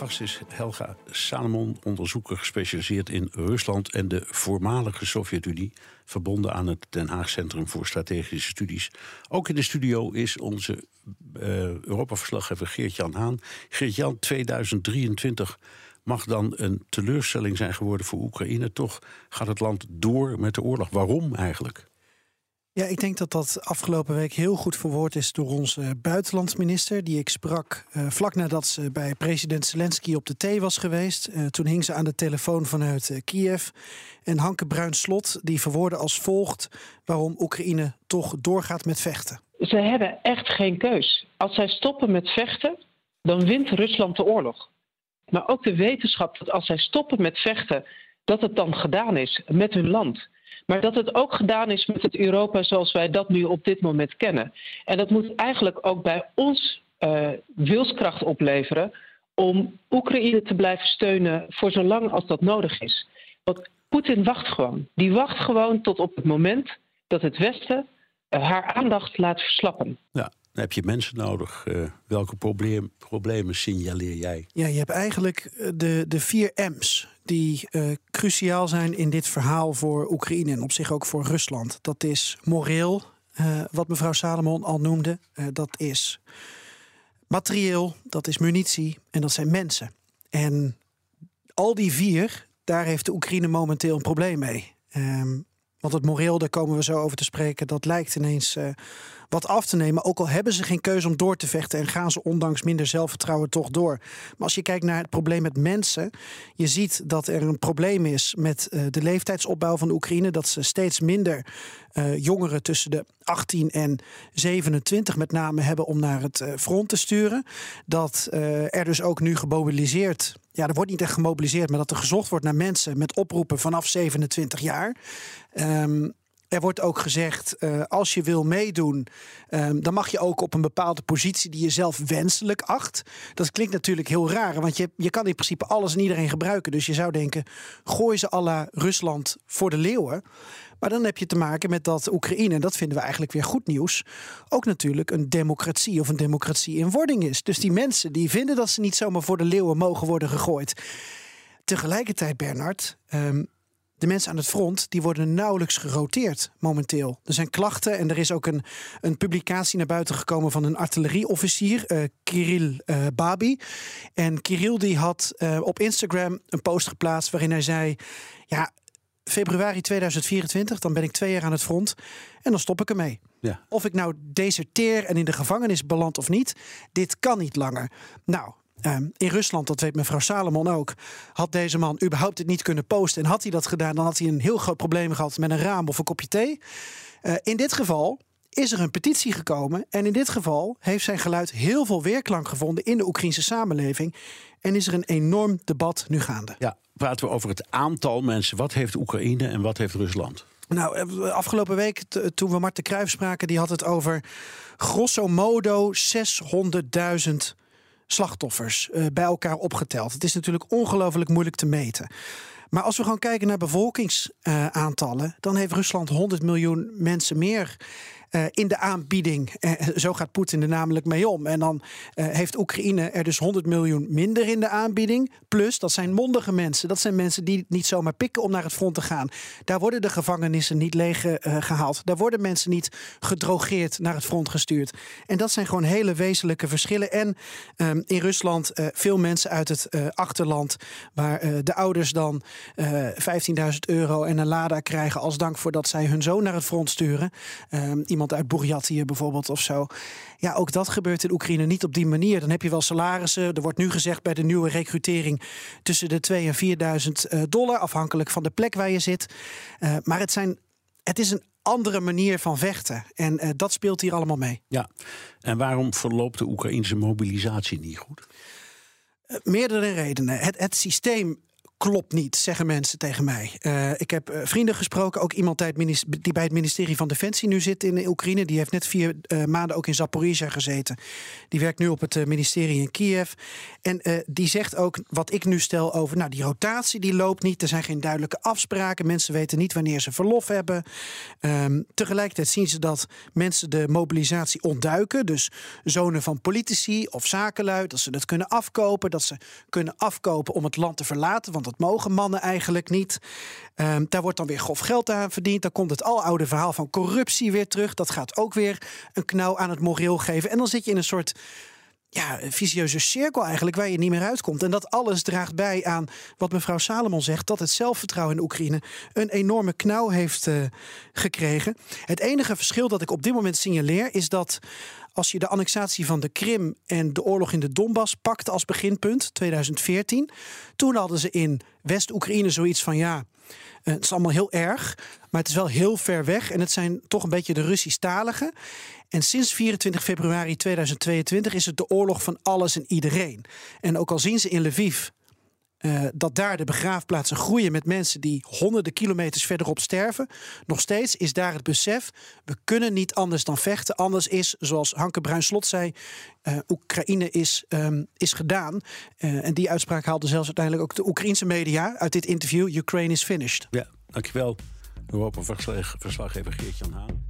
gast is Helga Salomon, onderzoeker gespecialiseerd in Rusland en de voormalige Sovjet-Unie, verbonden aan het Den Haag Centrum voor Strategische Studies. Ook in de studio is onze uh, Europa-verslaggever Geert-Jan Haan. Geert-Jan, 2023 mag dan een teleurstelling zijn geworden voor Oekraïne. Toch gaat het land door met de oorlog. Waarom eigenlijk? Ja, ik denk dat dat afgelopen week heel goed verwoord is door onze buitenlandsminister. Die ik sprak uh, vlak nadat ze bij president Zelensky op de thee was geweest. Uh, toen hing ze aan de telefoon vanuit Kiev. En Hanke Bruinslot die verwoordde als volgt waarom Oekraïne toch doorgaat met vechten. Ze hebben echt geen keus. Als zij stoppen met vechten, dan wint Rusland de oorlog. Maar ook de wetenschap dat als zij stoppen met vechten, dat het dan gedaan is met hun land. Maar dat het ook gedaan is met het Europa zoals wij dat nu op dit moment kennen. En dat moet eigenlijk ook bij ons uh, wilskracht opleveren om Oekraïne te blijven steunen voor zolang als dat nodig is. Want Poetin wacht gewoon. Die wacht gewoon tot op het moment dat het Westen uh, haar aandacht laat verslappen. Ja, dan heb je mensen nodig. Uh, welke probleem, problemen signaleer jij? Ja, je hebt eigenlijk de, de vier M's die uh, cruciaal zijn in dit verhaal voor Oekraïne en op zich ook voor Rusland. Dat is moreel, wat mevrouw Salomon al noemde. Dat is materieel, dat is munitie en dat zijn mensen. En al die vier, daar heeft de Oekraïne momenteel een probleem mee. Um, want het moreel, daar komen we zo over te spreken, dat lijkt ineens uh, wat af te nemen. Ook al hebben ze geen keuze om door te vechten en gaan ze ondanks minder zelfvertrouwen toch door. Maar als je kijkt naar het probleem met mensen, je ziet dat er een probleem is met uh, de leeftijdsopbouw van de Oekraïne. Dat ze steeds minder uh, jongeren tussen de 18 en 27 met name hebben om naar het front te sturen. Dat er dus ook nu gemobiliseerd ja, er wordt niet echt gemobiliseerd, maar dat er gezocht wordt naar mensen met oproepen vanaf 27 jaar. Um, er wordt ook gezegd, uh, als je wil meedoen, um, dan mag je ook op een bepaalde positie die je zelf wenselijk acht. Dat klinkt natuurlijk heel raar, want je, je kan in principe alles en iedereen gebruiken. Dus je zou denken, gooi ze alla Rusland voor de leeuwen. Maar dan heb je te maken met dat Oekraïne, en dat vinden we eigenlijk weer goed nieuws, ook natuurlijk een democratie of een democratie in wording is. Dus die mensen die vinden dat ze niet zomaar voor de leeuwen mogen worden gegooid. Tegelijkertijd, Bernard, um, de mensen aan het front die worden nauwelijks geroteerd momenteel. Er zijn klachten en er is ook een, een publicatie naar buiten gekomen van een artillerieofficier, uh, Kirill uh, Babi. En Kirill die had uh, op Instagram een post geplaatst waarin hij zei: Ja, februari 2024, dan ben ik twee jaar aan het front en dan stop ik ermee. Ja. Of ik nou deserteer en in de gevangenis beland of niet, dit kan niet langer. Nou, Um, in Rusland, dat weet mevrouw Salomon ook, had deze man überhaupt het niet kunnen posten. En had hij dat gedaan, dan had hij een heel groot probleem gehad met een raam of een kopje thee. Uh, in dit geval is er een petitie gekomen. En in dit geval heeft zijn geluid heel veel weerklank gevonden in de Oekraïnse samenleving. En is er een enorm debat nu gaande. Ja, praten we over het aantal mensen. Wat heeft Oekraïne en wat heeft Rusland? Nou, afgelopen week toen we Marten Kruijf spraken, die had het over grosso modo 600.000 slachtoffers uh, bij elkaar opgeteld. Het is natuurlijk ongelooflijk moeilijk te meten. Maar als we gewoon kijken naar bevolkingsaantallen, dan heeft Rusland 100 miljoen mensen meer uh, in de aanbieding. Uh, zo gaat Poetin er namelijk mee om. En dan heeft Oekraïne er dus 100 miljoen minder in de aanbieding. Plus, dat zijn mondige mensen. Dat zijn mensen die niet zomaar pikken om naar het front te gaan. Daar worden de gevangenissen niet leeg gehaald. Daar worden mensen niet gedrogeerd naar het front gestuurd. En dat zijn gewoon hele wezenlijke verschillen. En um, in Rusland veel mensen uit het achterland, waar de ouders dan 15.000 euro en een Lada krijgen als dank voor dat zij hun zoon naar het front sturen. Um, iemand uit Burjatië bijvoorbeeld of zo. Ja, ook dat gebeurt in Oekraïne niet op die manier. Dan heb je wel salarissen. Er wordt nu gezegd bij de nieuwe recrutering tussen de 2 en 4000 uh, dollar, afhankelijk van de plek waar je zit. Uh, maar het, zijn, het is een andere manier van vechten. En uh, dat speelt hier allemaal mee. Ja, en waarom verloopt de Oekraïnse mobilisatie niet goed? Meerdere redenen. Het, het systeem klopt niet, zeggen mensen tegen mij. Uh, ik heb uh, vrienden gesproken, ook iemand die bij het ministerie van Defensie nu zit in Oekraïne. Die heeft net vier uh, maanden ook in Zaporizhia gezeten. Die werkt nu op het ministerie in Kiev. En die zegt ook wat ik nu stel over, nou die rotatie die loopt niet. Er zijn geen duidelijke afspraken. Mensen weten niet wanneer ze verlof hebben. Um, tegelijkertijd zien ze dat mensen de mobilisatie ontduiken. Dus zonen van politici of zakenlui, dat ze dat kunnen afkopen. Dat ze kunnen afkopen om het land te verlaten. Want dat mogen mannen eigenlijk niet. Um, daar wordt dan weer grof geld aan verdiend. Dan komt het aloude verhaal van corruptie weer terug. Dat gaat ook weer een knauw aan het moreel geven. En dan zit je in een soort ja, visieuze cirkel eigenlijk waar je niet meer uitkomt. En dat alles draagt bij aan wat mevrouw Salomon zegt: dat het zelfvertrouwen in Oekraïne een enorme knauw heeft uh, gekregen. Het enige verschil dat ik op dit moment signaleer is dat als je de annexatie van de Krim en de oorlog in de Donbass pakt als beginpunt, 2014, toen hadden ze in West-Oekraïne zoiets van ja. Eh, het is allemaal heel erg, maar het is wel heel ver weg. En het zijn toch een beetje de Russisch-taligen. En sinds 24 februari 2022 is het de oorlog van alles en iedereen. En ook al zien ze in Lviv uh, dat daar de begraafplaatsen groeien met mensen die honderden kilometers verderop sterven. Nog steeds is daar het besef: we kunnen niet anders dan vechten. Anders is, zoals Hanke Bruinslot zei, uh, Oekraïne is, um, is gedaan. Uh, en die uitspraak haalde zelfs uiteindelijk ook de Oekraïnse media uit dit interview: Ukraine is finished. Ja, dankjewel. Europa verslag, verslaggever Geert-Jan Haan.